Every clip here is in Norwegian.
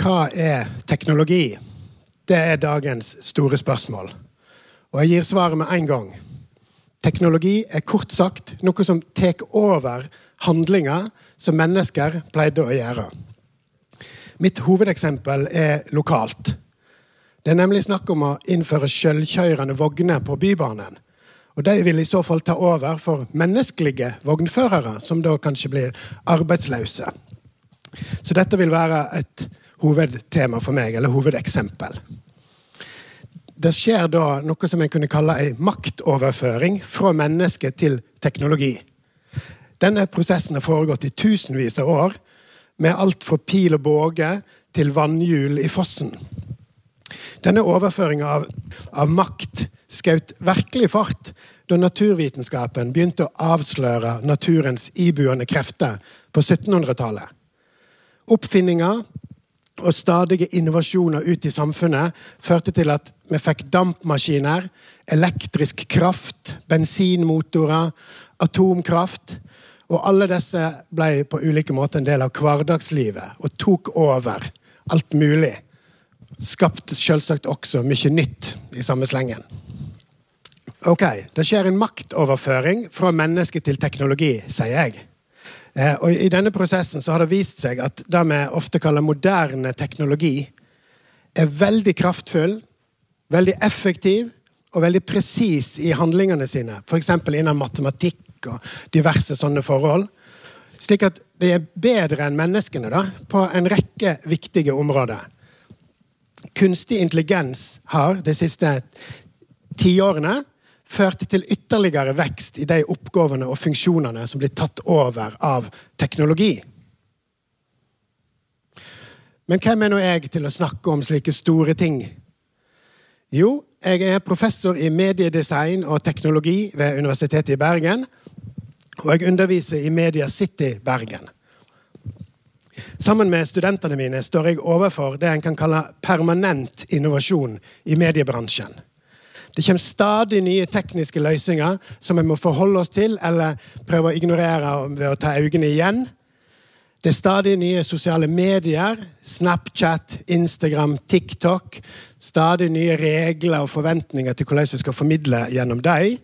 Hva er teknologi? Det er dagens store spørsmål. Og jeg gir svaret med en gang. Teknologi er kort sagt noe som tar over handlinger som mennesker pleide å gjøre. Mitt hovedeksempel er lokalt. Det er nemlig snakk om å innføre sjølkjørende vogner på Bybanen. Og De vil i så fall ta over for menneskelige vognførere, som da kanskje blir arbeidsløse. Så dette vil være et hovedtema for meg, eller hovedeksempel. Det skjer da noe som jeg kunne kalle ei maktoverføring fra menneske til teknologi. Denne prosessen har foregått i tusenvis av år, med alt fra pil og båge til vannhjul i fossen. Denne overføringa av, av, makt skjøt virkelig fart da naturvitenskapen begynte å avsløre naturens ibuende krefter på 1700-tallet. Oppfinninger og stadige innovasjoner ut i samfunnet førte til at vi fikk dampmaskiner, elektrisk kraft, bensinmotorer, atomkraft. Og alle disse ble på ulike måter en del av hverdagslivet og tok over alt mulig. Skapte selvsagt også mye nytt i samme slengen. Ok, Det skjer en maktoverføring fra menneske til teknologi, sier jeg. Eh, og I denne prosessen så har det vist seg at det vi ofte kaller moderne teknologi, er veldig kraftfull, veldig effektiv og veldig presis i handlingene sine. F.eks. innen matematikk og diverse sånne forhold. Slik at det er bedre enn menneskene da, på en rekke viktige områder. Kunstig intelligens har de siste tiårene førte til ytterligere vekst i de oppgavene og funksjonene som blir tatt over av teknologi. Men hvem er nå jeg til å snakke om slike store ting? Jo, jeg er professor i mediedesign og teknologi ved Universitetet i Bergen. Og jeg underviser i Media City Bergen. Sammen med studentene mine står jeg overfor det en kan kalle permanent innovasjon i mediebransjen. Det kommer stadig nye tekniske løsninger som vi må forholde oss til eller prøve å ignorere ved å ta øynene igjen. Det er stadig nye sosiale medier. Snapchat, Instagram, TikTok. Stadig nye regler og forventninger til hvordan vi skal formidle gjennom dem.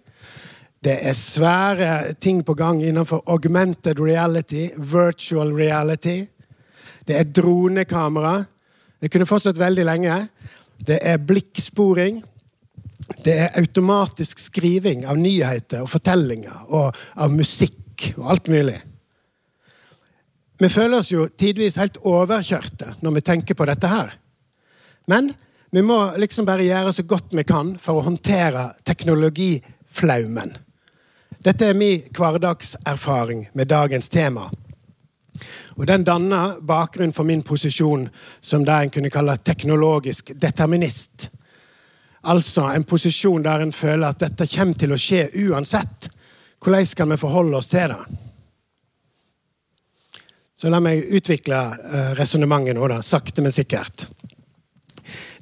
Det er svære ting på gang innenfor augmented reality, virtual reality. Det er dronekamera. Det kunne fortsatt veldig lenge. Det er blikksporing. Det er automatisk skriving av nyheter og fortellinger og av musikk og alt mulig. Vi føler oss jo tidvis helt overkjørte når vi tenker på dette her. Men vi må liksom bare gjøre så godt vi kan for å håndtere teknologiflaumen. Dette er min hverdagserfaring med dagens tema. Og Den danner bakgrunn for min posisjon som det en kunne kalle teknologisk determinist. Altså en posisjon der en føler at dette kommer til å skje uansett. Hvordan skal vi forholde oss til det? Så la meg utvikle uh, resonnementet nå, da, sakte, men sikkert.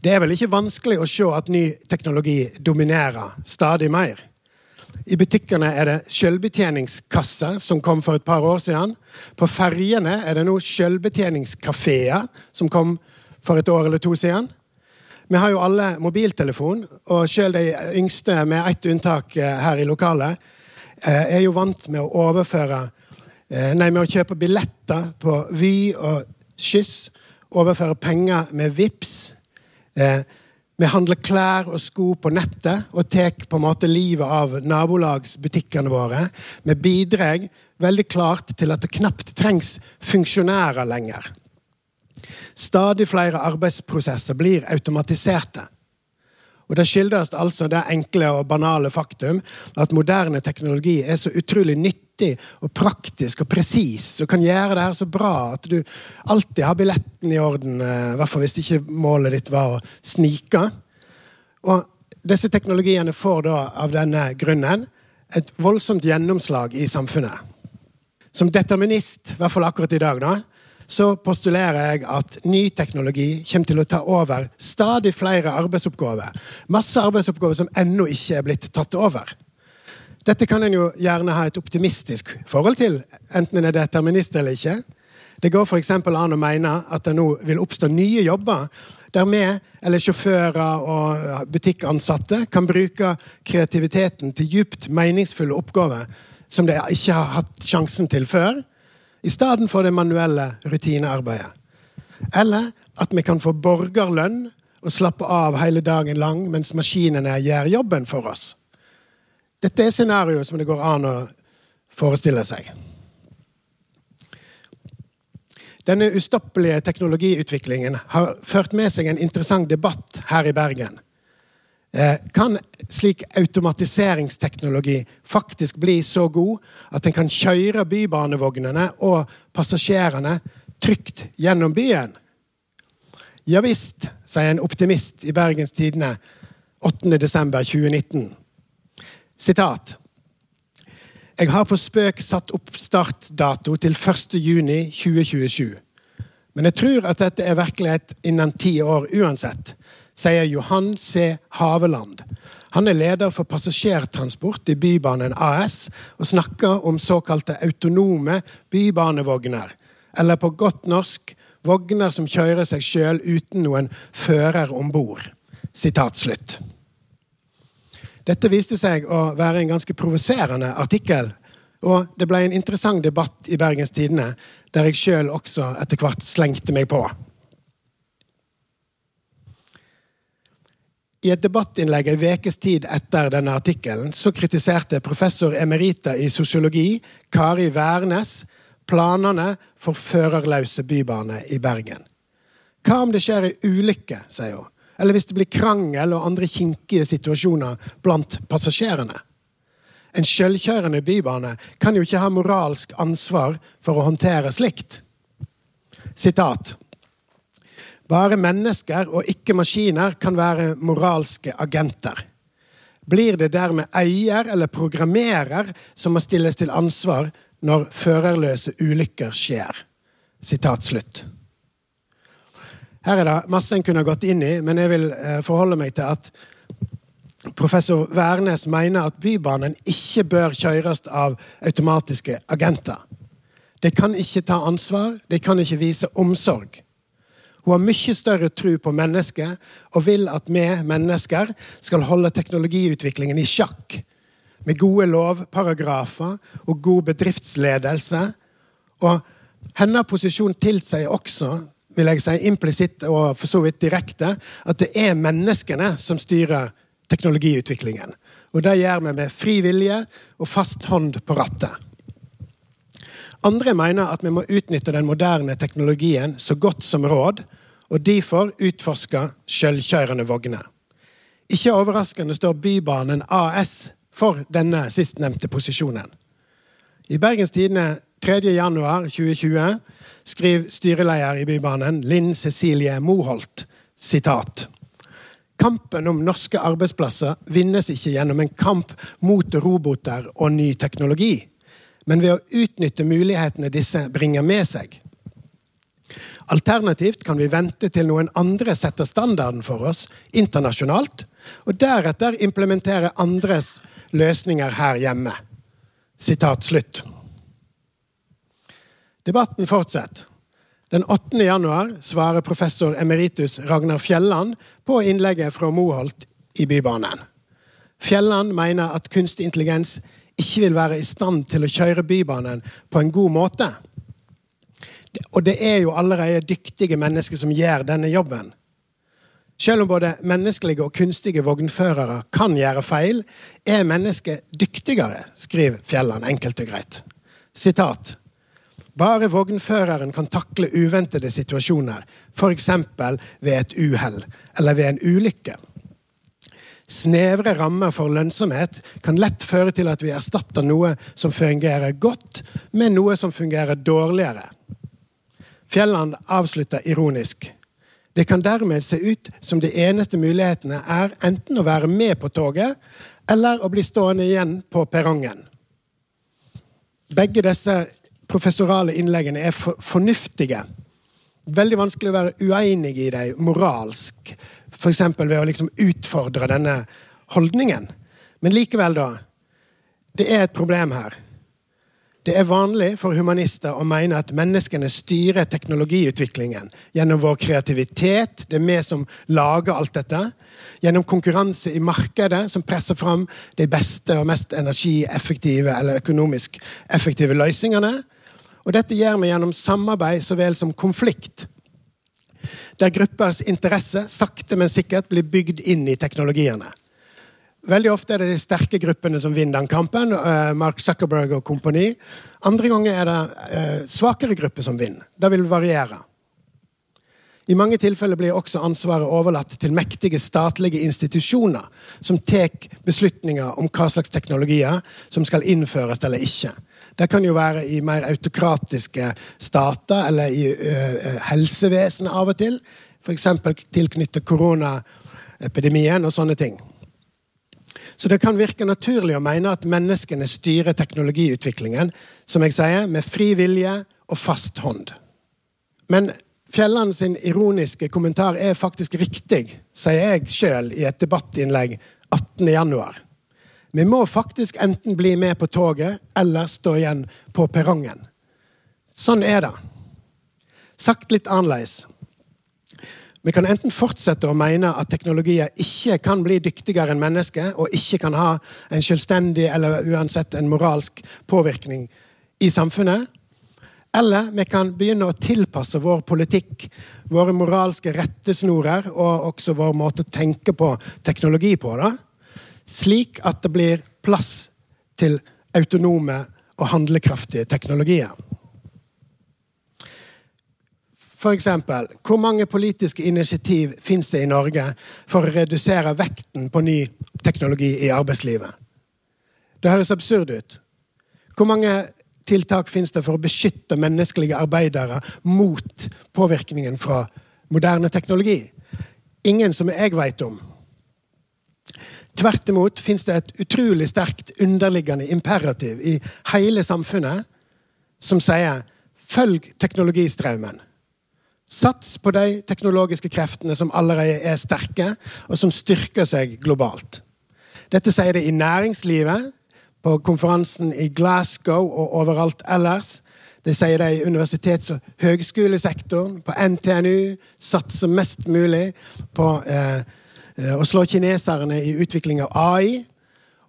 Det er vel ikke vanskelig å se at ny teknologi dominerer stadig mer. I butikkene er det selvbetjeningskasser, som kom for et par år siden. På ferjene er det nå selvbetjeningskafeer, som kom for et år eller to siden. Vi har jo alle mobiltelefon, og selv de yngste, med ett unntak eh, her i lokalet, eh, er jo vant med å overføre eh, Nei, med å kjøpe billetter på Vy og Skyss. Overføre penger med VIPS. Vi handler klær og sko på nettet og tar på en måte livet av nabolagsbutikkene våre. Vi bidrar veldig klart til at det knapt trengs funksjonærer lenger. Stadig flere arbeidsprosesser blir automatiserte. Og Det skyldes altså det enkle og banale faktum at moderne teknologi er så utrolig nyttig og praktisk og presis og kan gjøre det her så bra at du alltid har billetten i orden, eh, i hvert fall hvis ikke målet ditt var å snike. Og disse teknologiene får da av denne grunnen et voldsomt gjennomslag i samfunnet. Som determinist, i hvert fall akkurat i dag, da, så postulerer jeg at ny teknologi kommer til å ta over stadig flere arbeidsoppgaver. Masse arbeidsoppgaver som ennå ikke er blitt tatt over. Dette kan en jo gjerne ha et optimistisk forhold til, enten en er determinist eller ikke. Det går f.eks. an å mene at det nå vil oppstå nye jobber der vi, eller sjåfører og butikkansatte, kan bruke kreativiteten til djupt meningsfulle oppgaver som de ikke har hatt sjansen til før, i stedet for det manuelle rutinearbeidet. Eller at vi kan få borgerlønn og slappe av hele dagen lang mens maskinene gjør jobben for oss. Dette er scenarioet som det går an å forestille seg. Denne ustoppelige teknologiutviklingen har ført med seg en interessant debatt her i Bergen. Eh, kan slik automatiseringsteknologi faktisk bli så god at en kan kjøre bybanevognene og passasjerene trygt gjennom byen? Ja visst, sier en optimist i Bergens Tidende 8.12.2019. Sitat. Jeg har på spøk satt opp startdato til 1.6.2027. Men jeg tror at dette er virkelighet innen ti år uansett, sier Johan C. Haveland. Han er leder for passasjertransport i Bybanen AS og snakker om såkalte autonome bybanevogner. Eller på godt norsk vogner som kjører seg sjøl uten noen fører om bord. Dette viste seg å være en ganske provoserende artikkel. Og det ble en interessant debatt i Bergens Tidende, der jeg sjøl også etter hvert slengte meg på. I et debattinnlegg en ukes tid etter denne artikkelen så kritiserte professor emerita i sosiologi Kari Wærnes planene for førerløse bybane i Bergen. Hva om det skjer ei ulykke, sier hun eller hvis det blir krangel og andre kinkige situasjoner blant passasjerene. En sjølkjørende bybane kan jo ikke ha moralsk ansvar for å håndtere slikt. Sitat. Bare mennesker og ikke maskiner kan være moralske agenter. Blir det dermed eier eller programmerer som må stilles til ansvar når førerløse ulykker skjer? Sitat slutt. Her er det masse en kunne gått inn i, men jeg vil eh, forholde meg til at professor Wærnes mener at Bybanen ikke bør kjøres av automatiske agenter. De kan ikke ta ansvar, de kan ikke vise omsorg. Hun har mye større tro på mennesket og vil at vi mennesker skal holde teknologiutviklingen i sjakk. Med gode lovparagrafer og god bedriftsledelse. Og hennes posisjon tilsier også vil jeg si implisitt og for så vidt direkte, at det er menneskene som styrer teknologiutviklingen. Og det gjør vi med fri vilje og fast hånd på rattet. Andre mener at vi må utnytte den moderne teknologien så godt som råd, og derfor utforske selvkjørende vogner. Ikke overraskende står Bybanen AS for denne sistnevnte posisjonen. I Bergens Tidende 3.1.2020 skriver styreleder i Bybanen, Linn Cecilie Moholt, sitat. Kampen om norske arbeidsplasser vinnes ikke gjennom en kamp mot roboter og ny teknologi, men ved å utnytte mulighetene disse bringer med seg. Alternativt kan vi vente til noen andre setter standarden for oss internasjonalt, og deretter implementere andres løsninger her hjemme. Sitat slutt. Debatten fortsetter. Den 8. januar svarer professor emeritus Ragnar Fjelland på innlegget fra Moholt i Bybanen. Fjelland mener at kunstig intelligens ikke vil være i stand til å kjøre Bybanen på en god måte. Og det er jo allerede dyktige mennesker som gjør denne jobben. Selv om både menneskelige og kunstige vognførere kan gjøre feil, er mennesket dyktigere, skriver Fjelland enkelt og greit. Sitat. Bare vognføreren kan takle uventede situasjoner, f.eks. ved et uhell eller ved en ulykke. Snevre rammer for lønnsomhet kan lett føre til at vi erstatter noe som fungerer godt, med noe som fungerer dårligere. Fjelland avslutter ironisk. Det kan dermed se ut som de eneste mulighetene er enten å være med på toget eller å bli stående igjen på perrongen. Begge disse professorale innleggene er for, fornuftige. Veldig vanskelig å være uenig i dem moralsk, f.eks. ved å liksom utfordre denne holdningen. Men likevel, da. Det er et problem her. Det er vanlig for humanister å mene at menneskene styrer teknologiutviklingen gjennom vår kreativitet. Det er vi som lager alt dette. Gjennom konkurranse i markedet, som presser fram de beste og mest energieffektive eller økonomisk effektive løsningene. Og dette gjør vi gjennom samarbeid så vel som konflikt. Der gruppers interesse sakte, men sikkert blir bygd inn i teknologiene. Veldig ofte er det de sterke gruppene som vinner den kampen. Uh, Mark Zuckerberg og kompani. Andre ganger er det uh, svakere grupper som vinner. Det vil variere. I mange tilfeller blir også ansvaret overlatt til mektige statlige institusjoner som tar beslutninger om hva slags teknologier som skal innføres eller ikke. Det kan jo være i mer autokratiske stater eller i uh, helsevesenet av og til. F.eks. tilknyttet koronaepidemien og sånne ting. Så det kan virke naturlig å mene at menneskene styrer teknologiutviklingen som jeg sier, med fri vilje og fast hånd. Men Fjelland sin ironiske kommentar er faktisk riktig, sier jeg sjøl i et debattinnlegg 18.1. Vi må faktisk enten bli med på toget eller stå igjen på perrongen. Sånn er det. Sagt litt annerledes. Vi kan enten fortsette å mene at teknologier ikke kan bli dyktigere enn mennesker, og ikke kan ha en selvstendig eller uansett en moralsk påvirkning i samfunnet. Eller vi kan begynne å tilpasse vår politikk, våre moralske rettesnorer og også vår måte å tenke på teknologi på, da, slik at det blir plass til autonome og handlekraftige teknologier. F.eks.: Hvor mange politiske initiativ finnes det i Norge for å redusere vekten på ny teknologi i arbeidslivet? Det høres absurd ut. Hvor mange tiltak finnes det for å beskytte menneskelige arbeidere mot påvirkningen fra moderne teknologi? Ingen som jeg vet om. Tvert imot finnes det et utrolig sterkt underliggende imperativ i hele samfunnet som sier følg teknologistraumen'. Sats på de teknologiske kreftene som allerede er sterke, og som styrker seg globalt. Dette sier de i næringslivet, på konferansen i Glasgow og overalt ellers. Det sier de i universitets- og høgskolesektoren, på NTNU. Satser mest mulig på eh, eh, å slå kineserne i utvikling av AI.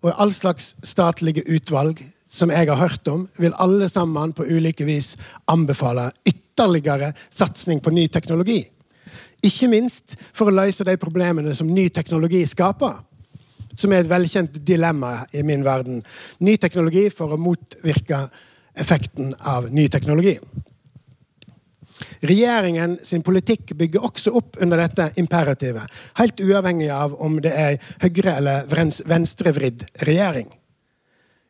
Og all slags statlige utvalg som jeg har hørt om, vil alle sammen på ulike vis anbefale ytterligere satsing på ny teknologi. Ikke minst for å løse de problemene som ny teknologi skaper. Som er et velkjent dilemma i min verden. Ny teknologi for å motvirke effekten av ny teknologi. Regjeringen sin politikk bygger også opp under dette imperativet. Helt uavhengig av om det er høyre- eller venstrevridd regjering.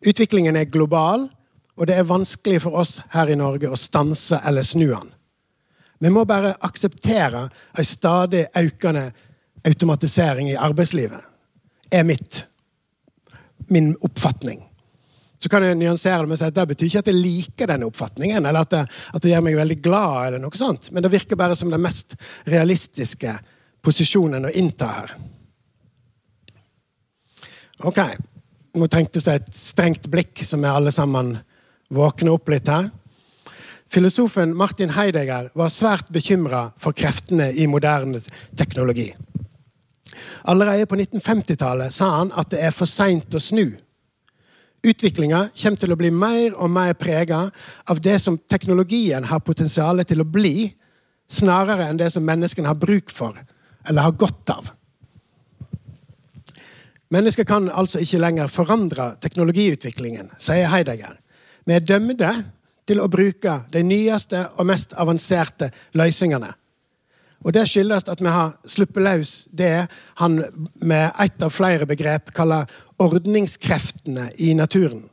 Utviklingen er global, og det er vanskelig for oss her i Norge å stanse eller snu den. Vi må bare akseptere en stadig økende automatisering i arbeidslivet. Er mitt, min oppfatning. Så kan jeg nyansere det med å si at det betyr ikke at jeg liker denne oppfatningen, eller at det, at det gjør meg veldig glad, eller noe sånt. men det virker bare som den mest realistiske posisjonen å innta her. Ok. Nå trengtes det et strengt blikk, som vi alle sammen våkner opp litt her. Filosofen Martin Heidegger var svært bekymra for kreftene i moderne teknologi. Allerede på 1950-tallet sa han at det er for seint å snu. Utviklinga kommer til å bli mer og mer prega av det som teknologien har potensial til å bli, snarere enn det som menneskene har bruk for eller har godt av. Mennesker kan altså ikke lenger forandre teknologiutviklingen, sier Heidegger. Vi er dømte til å bruke de nyeste og mest avanserte løsningene. Og Det skyldes at vi har sluppet løs det han med ett av flere begrep kaller ordningskreftene i naturen.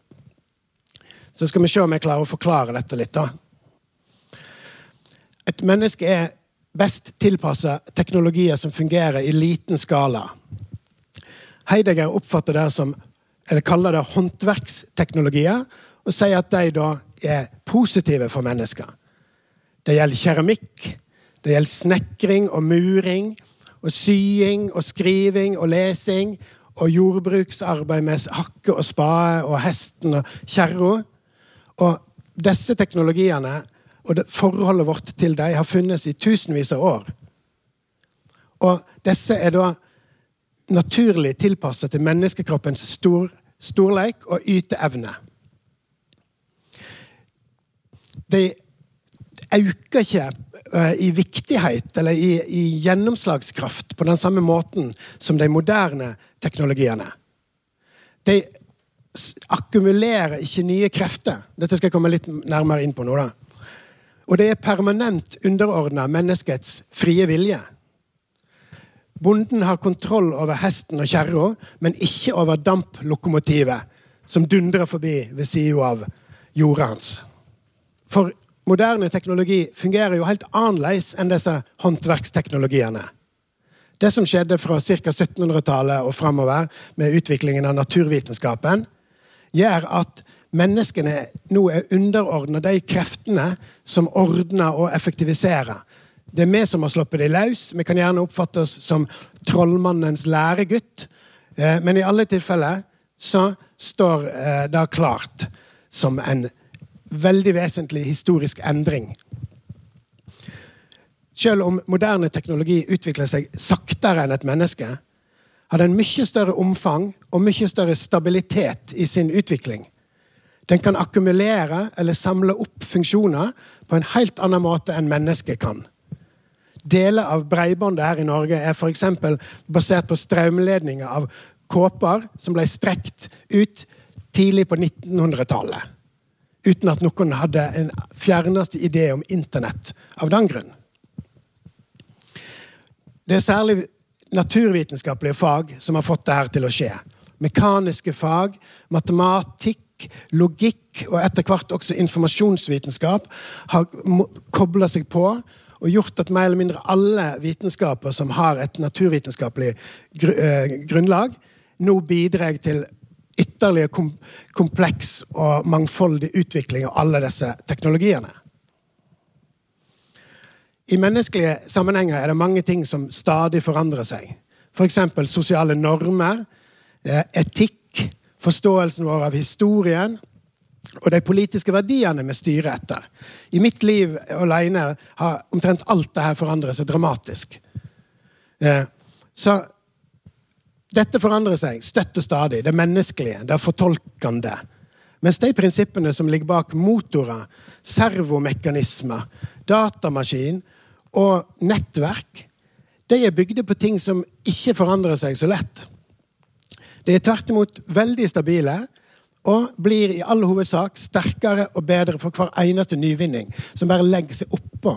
Så skal vi se om jeg klarer å forklare dette litt. da. Et menneske er best tilpassa teknologier som fungerer i liten skala. Heidegger oppfatter det som, eller kaller det håndverksteknologier, og sier at de da er positive for mennesker. Det gjelder keramikk, det gjelder snekring og muring, og sying og skriving og lesing og jordbruksarbeid med hakke og spade og hesten og kjerra. Og disse teknologiene og forholdet vårt til dem har funnes i tusenvis av år. Og disse er da naturlig tilpasset til menneskekroppens stor, storleik og yteevne. De øker ikke uh, i viktighet eller i, i, gjennomslagskraft på den samme måten som de moderne teknologiene. De akkumulerer ikke nye krefter. Dette skal jeg komme litt nærmere inn på nå. da. Og det er permanent underordna menneskets frie vilje. Bonden har kontroll over hesten og kjerra, men ikke over damplokomotivet som dundrer forbi ved sida av jorda hans. For moderne teknologi fungerer jo helt annerledes enn disse håndverksteknologiene. Det som skjedde fra ca. 1700-tallet og framover med utviklingen av naturvitenskapen, gjør at menneskene nå er underordna de kreftene som ordner og effektiviserer. Det er vi som har sluppet dem løs. Vi kan gjerne oppfatte oss som trollmannens læregutt. Eh, men i alle tilfeller så står eh, det klart som en veldig vesentlig historisk endring. Selv om moderne teknologi utvikler seg saktere enn et menneske, har den mye større omfang og mye større stabilitet i sin utvikling. Den kan akkumulere eller samle opp funksjoner på en helt annen måte enn mennesket kan. Deler av bredbåndet her i Norge er f.eks. basert på strømledninger av kåper som ble strekt ut tidlig på 1900-tallet. Uten at noen hadde en fjerneste idé om internett av den grunn. Det er særlig naturvitenskapelige fag som har fått dette til å skje. Mekaniske fag, matematikk, logikk og etter hvert også informasjonsvitenskap har kobla seg på og gjort at mer eller mindre alle vitenskaper som har et naturvitenskapelig eh, grunnlag, nå bidrar til ytterligere kom kompleks og mangfoldig utvikling av alle disse teknologiene. I menneskelige sammenhenger er det mange ting som stadig forandrer seg. F.eks. For sosiale normer, eh, etikk, forståelsen vår av historien og de politiske verdiene vi styrer etter. I mitt liv alene har omtrent alt dette forandret seg dramatisk. Eh, så dette forandrer seg støtter stadig. Det menneskelige, det fortolkende. Mens de prinsippene som ligger bak motorer, servomekanismer, datamaskin og nettverk, de er bygde på ting som ikke forandrer seg så lett. De er tvert imot veldig stabile og blir i all hovedsak sterkere og bedre for hver eneste nyvinning, som bare legger seg oppå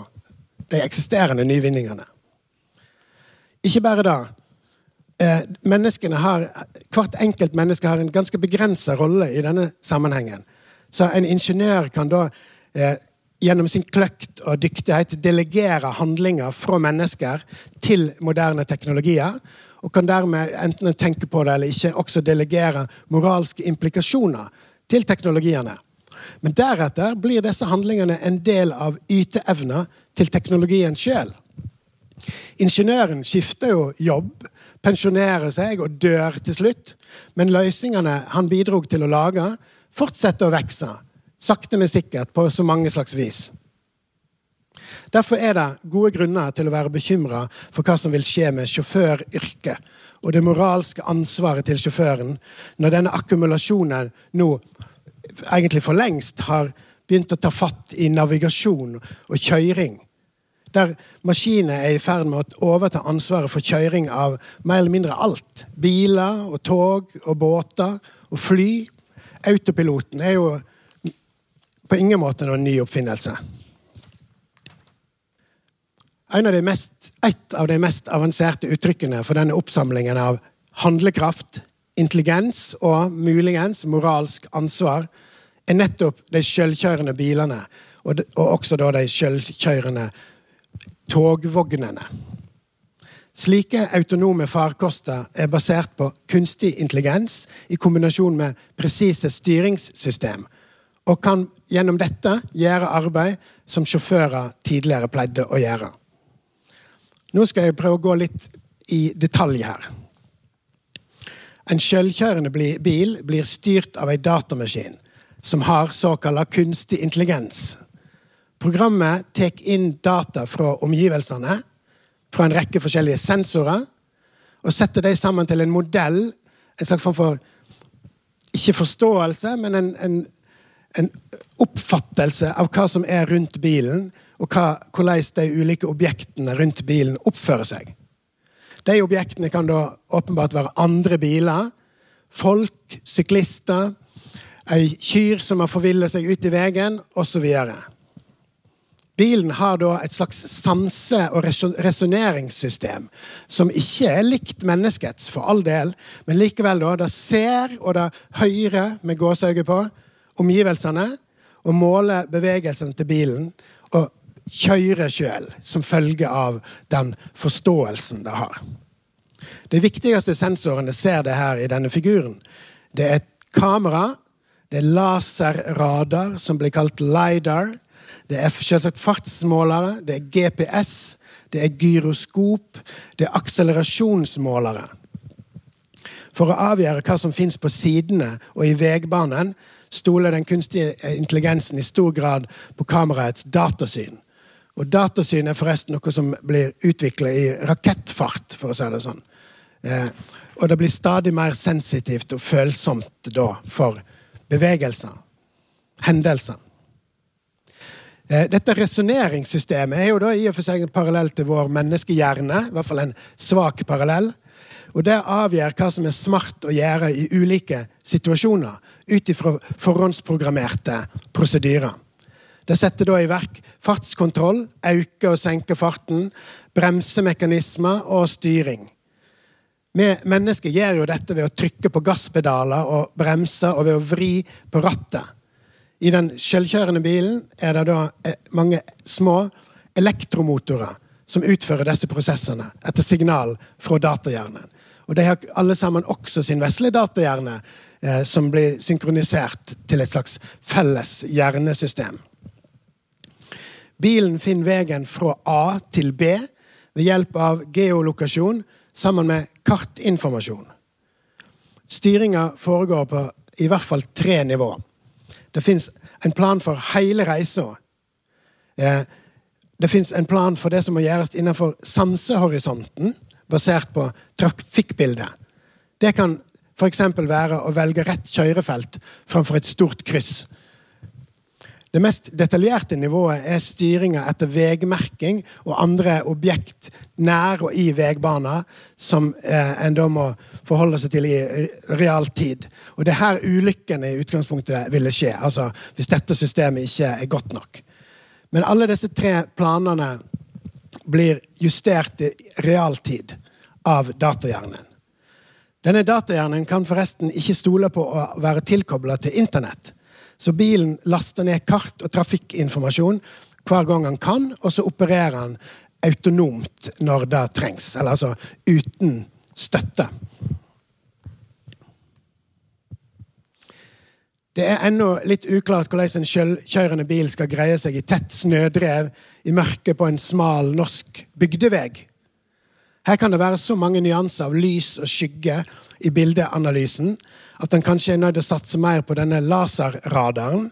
de eksisterende nyvinningene. Ikke bare da. Eh, menneskene har, Hvert enkelt menneske har en ganske begrensa rolle i denne sammenhengen. Så en ingeniør kan da eh, gjennom sin kløkt og dyktighet delegere handlinger fra mennesker til moderne teknologier og kan dermed enten tenke på det eller ikke, også delegere moralske implikasjoner til teknologiene. Men deretter blir disse handlingene en del av yteevna til teknologien sjøl. Ingeniøren skifter jo jobb, pensjonerer seg og dør til slutt. Men løsningene han bidro til å lage, fortsetter å vokse. Sakte, men sikkert, på så mange slags vis. Derfor er det gode grunner til å være bekymra for hva som vil skje med sjåføryrket og det moralske ansvaret til sjåføren når denne akkumulasjonen nå egentlig for lengst har begynt å ta fatt i navigasjon og kjøring. Der maskinene er i ferd med å overta ansvaret for kjøring av mer eller mindre alt. Biler og tog og båter og fly. Autopiloten er jo på ingen måte noen ny oppfinnelse en av de mest, et av de mest avanserte uttrykkene for denne oppsamlingen av handlekraft, intelligens og muligens moralsk ansvar, er nettopp de selvkjørende bilene. Og, og også da de selvkjørende togvognene. Slike autonome farkoster er basert på kunstig intelligens i kombinasjon med presise styringssystem, og kan gjennom dette gjøre arbeid som sjåfører tidligere pleide å gjøre. Nå skal jeg prøve å gå litt i detalj her. En selvkjørende bil blir styrt av en datamaskin som har såkalla kunstig intelligens. Programmet tar inn data fra omgivelsene, fra en rekke forskjellige sensorer, og setter dem sammen til en modell, en slags form for ikke forståelse, men en, en, en oppfattelse av hva som er rundt bilen, og hva, hvordan de ulike objektene rundt bilen oppfører seg. De objektene kan da åpenbart være andre biler, folk, syklister, ei kyr som har forvillet seg ut i veien, osv. Bilen har da et slags sanse- og resonneringssystem som ikke er likt menneskets, for all del, men likevel da, det ser og det hører med gåseøyne på omgivelsene og måler bevegelsene til bilen og kjører sjøl som følge av den forståelsen det har. De viktigste sensorene ser det her i denne figuren. Det er et kamera, det er laserradar, som blir kalt LIDAR. Det er selvsagt fartsmålere, det er GPS, det er gyroskop, det er akselerasjonsmålere. For å avgjøre hva som fins på sidene og i veibanen, stoler den kunstige intelligensen i stor grad på kameraets datasyn. Og datasyn er forresten noe som blir utvikla i rakettfart, for å si det sånn. Eh, og det blir stadig mer sensitivt og følsomt da for bevegelser, hendelser. Eh, dette resonneringssystemet er jo da i og for seg en parallell til vår menneskehjerne. i hvert fall en svak parallell. Og Det avgjør hva som er smart å gjøre i ulike situasjoner, ut ifra forhåndsprogrammerte prosedyrer. Det setter da i verk fartskontroll, øke og senke farten, bremsemekanismer og styring. Vi mennesker gjør jo dette ved å trykke på gasspedaler og bremser og ved å vri på rattet. I den selvkjørende bilen er det da eh, mange små elektromotorer som utfører disse prosessene etter signal fra datahjernen. Og De har alle sammen også sin vesle datahjerne, eh, som blir synkronisert til et slags felles hjernesystem. Bilen finner veien fra A til B ved hjelp av geolokasjon sammen med kartinformasjon. Styringa foregår på i hvert fall tre nivå. Det fins en plan for hele reisa. Eh, det fins en plan for det som må gjøres innenfor sansehorisonten, basert på trafikkbildet. Det kan f.eks. være å velge rett kjørefelt framfor et stort kryss det mest detaljerte nivået er styringa etter veimerking og andre objekt nær og i veibaner som eh, en da må forholde seg til i realtid. Og det er her ulykkene i utgangspunktet ville skje, altså hvis dette systemet ikke er godt nok. Men alle disse tre planene blir justert i realtid av datahjernen. Denne datahjernen kan forresten ikke stole på å være tilkobla til internett. Så bilen laster ned kart og trafikkinformasjon hver gang han kan, og så opererer han autonomt når det trengs. Eller altså uten støtte. Det er ennå litt uklart hvordan en selvkjørende bil skal greie seg i tett snødrev i mørket på en smal norsk bygdevei. Her kan det være så mange nyanser av lys og skygge i bildeanalysen at en kanskje er nødt å satse mer på denne laserradaren.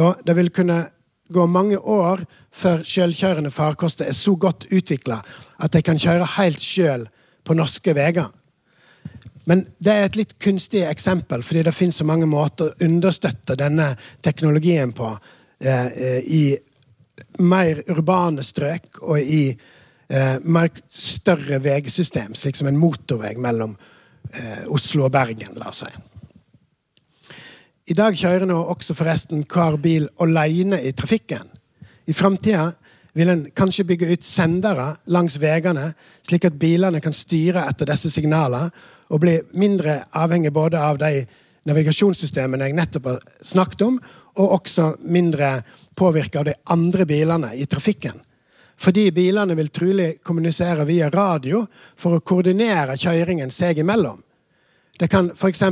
Og det vil kunne gå mange år før sjølkjørende farkoster er så godt utvikla at de kan kjøre helt sjøl på norske veier. Men det er et litt kunstig eksempel, fordi det finnes så mange måter å understøtte denne teknologien på eh, eh i mer urbane strøk og i eh, mer større veisystem, slik som en motorvei mellom eh, Oslo og Bergen, la oss si. I dag kjører nå også forresten hver bil alene i trafikken. I framtida vil en kanskje bygge ut sendere langs veiene, slik at bilene kan styre etter disse signalene og bli mindre avhengig både av de navigasjonssystemene jeg nettopp har snakket om, og også mindre påvirka av de andre bilene i trafikken. Fordi bilene vil trolig kommunisere via radio for å koordinere kjøringen seg imellom. Det kan f.eks.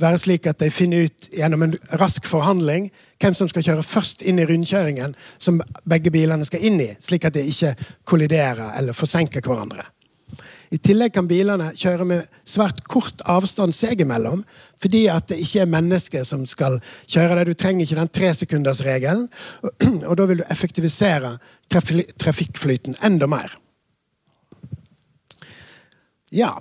være slik at de finner ut gjennom en rask forhandling hvem som skal kjøre først inn i rundkjøringen som begge bilene skal inn i, slik at de ikke kolliderer eller forsenker hverandre. I tillegg kan bilene kjøre med svært kort avstand seg imellom, fordi at det ikke er mennesker som skal kjøre det. Du trenger ikke den tresekundersregelen, og da vil du effektivisere trafikkflyten enda mer. Ja,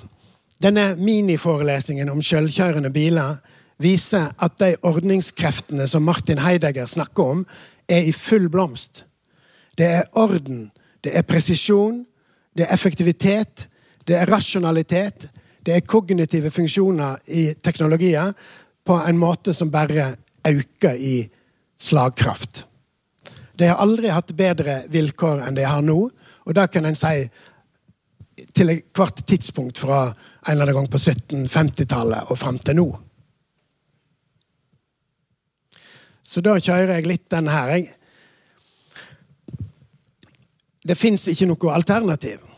denne miniforelesningen om selvkjørende biler viser at de ordningskreftene som Martin Heidegger snakker om, er i full blomst. Det er orden, det er presisjon, det er effektivitet, det er rasjonalitet, det er kognitive funksjoner i teknologier på en måte som bare øker i slagkraft. De har aldri hatt bedre vilkår enn de har nå, og da kan en si til hvert tidspunkt fra en eller annen gang på 1750-tallet og fram til nå. Så da kjører jeg litt den her. Det fins ikke noe alternativ.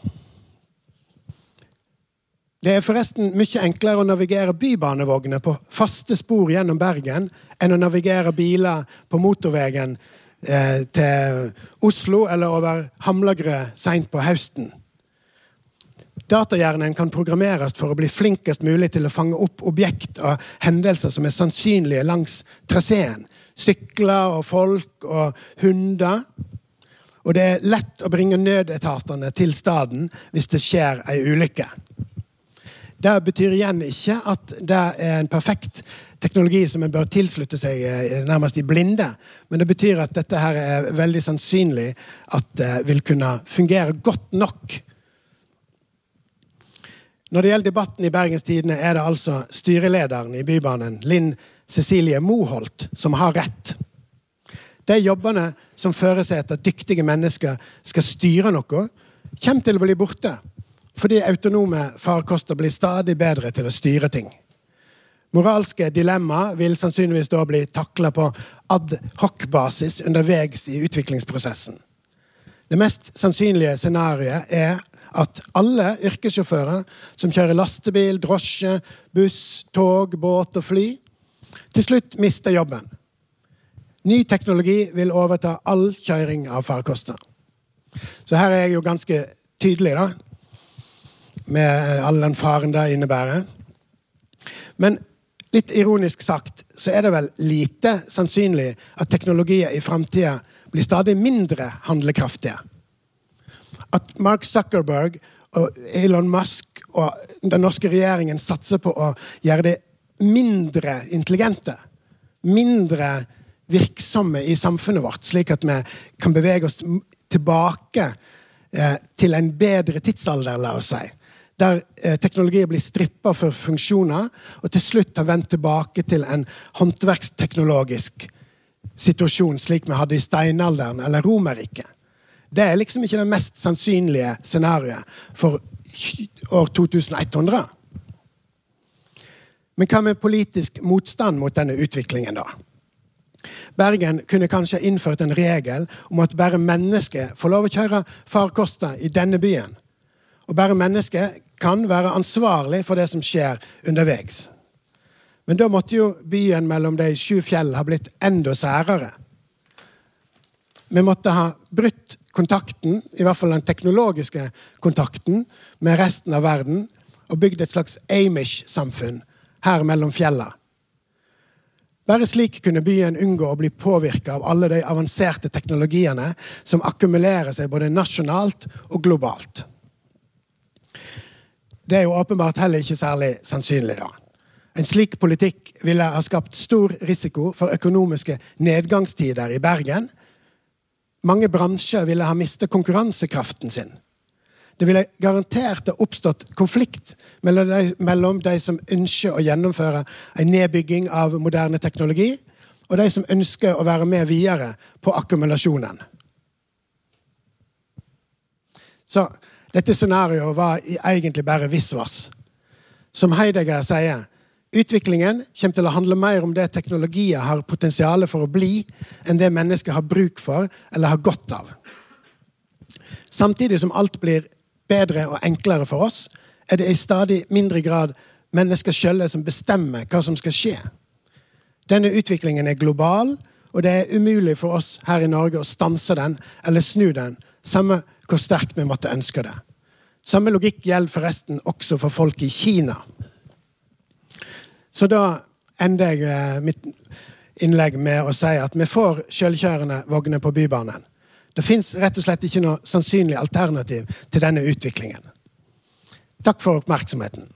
Det er forresten mye enklere å navigere bybanevogner på faste spor gjennom Bergen enn å navigere biler på motorveien eh, til Oslo eller over Hamlagrø seint på høsten. Datahjernen kan programmeres for å bli flinkest mulig til å fange opp objekt og hendelser som er sannsynlige langs traseen. Sykler og folk og hunder. Og det er lett å bringe nødetatene til staden hvis det skjer ei ulykke. Det betyr igjen ikke at det er en perfekt teknologi som en bør tilslutte seg eh, nærmest i blinde. Men det betyr at dette her er veldig sannsynlig at det vil kunne fungere godt nok. Når det gjelder debatten i Bergens Tidende, er det altså styrelederen i Bybanen, Linn Cecilie Moholt, som har rett. De jobbene som fører seg etter dyktige mennesker skal styre noe, kommer til å bli borte fordi autonome farkoster blir stadig bedre til å styre ting. Moralske dilemmaer vil sannsynligvis da bli takla på ad hoc-basis underveis i utviklingsprosessen. Det mest sannsynlige scenarioet er at alle yrkessjåfører som kjører lastebil, drosje, buss, tog, båt og fly, til slutt mister jobben. Ny teknologi vil overta all kjøring av farkoster. Så her er jeg jo ganske tydelig, da med all den faren det innebærer. Men litt ironisk sagt så er det vel lite sannsynlig at teknologier i framtida blir stadig mindre handlekraftige. At Mark Zuckerberg og Elon Musk og den norske regjeringen satser på å gjøre det mindre intelligente, mindre virksomme i samfunnet vårt, slik at vi kan bevege oss tilbake eh, til en bedre tidsalder, la oss si der eh, teknologier blir strippa for funksjoner, og til slutt har vendt tilbake til en håndverksteknologisk situasjon slik vi hadde i steinalderen eller Romerriket. Det er liksom ikke det mest sannsynlige scenarioet for år 2100. Men hva med politisk motstand mot denne utviklingen, da? Bergen kunne kanskje innført en regel om at bare mennesker får lov å kjøre farkoster i denne byen. Og bare mennesker kan være ansvarlig for det som skjer underveis. Men da måtte jo byen mellom de sju fjell ha blitt enda særere. Vi måtte ha brutt kontakten, i hvert fall den teknologiske kontakten, med resten av verden og bygd et slags Amish-samfunn her mellom fjella. Bare slik kunne byen unngå å bli påvirka av alle de avanserte teknologiene som akkumulerer seg både nasjonalt og globalt. Det er jo åpenbart heller ikke særlig sannsynlig. da. En slik politikk ville ha skapt stor risiko for økonomiske nedgangstider i Bergen. Mange bransjer ville ha mistet konkurransekraften sin. Det ville garantert ha oppstått konflikt mellom de, mellom de som ønsker å gjennomføre en nedbygging av moderne teknologi, og de som ønsker å være med videre på akkumulasjonen. Så dette scenarioet var egentlig bare visvas. Som Heidegger sier, utviklingen kommer til å handle mer om det teknologier har potensial for å bli, enn det mennesket har bruk for eller har godt av. Samtidig som alt blir bedre og enklere for oss, er det i stadig mindre grad mennesker sjøl som bestemmer hva som skal skje. Denne utviklingen er global, og det er umulig for oss her i Norge å stanse den eller snu den, samme hvor sterkt vi måtte ønske det. Samme logikk gjelder forresten også for folk i Kina. Så da ender jeg eh, mitt innlegg med å si at vi får selvkjørende vogner på Bybanen. Det fins rett og slett ikke noe sannsynlig alternativ til denne utviklingen. Takk for oppmerksomheten.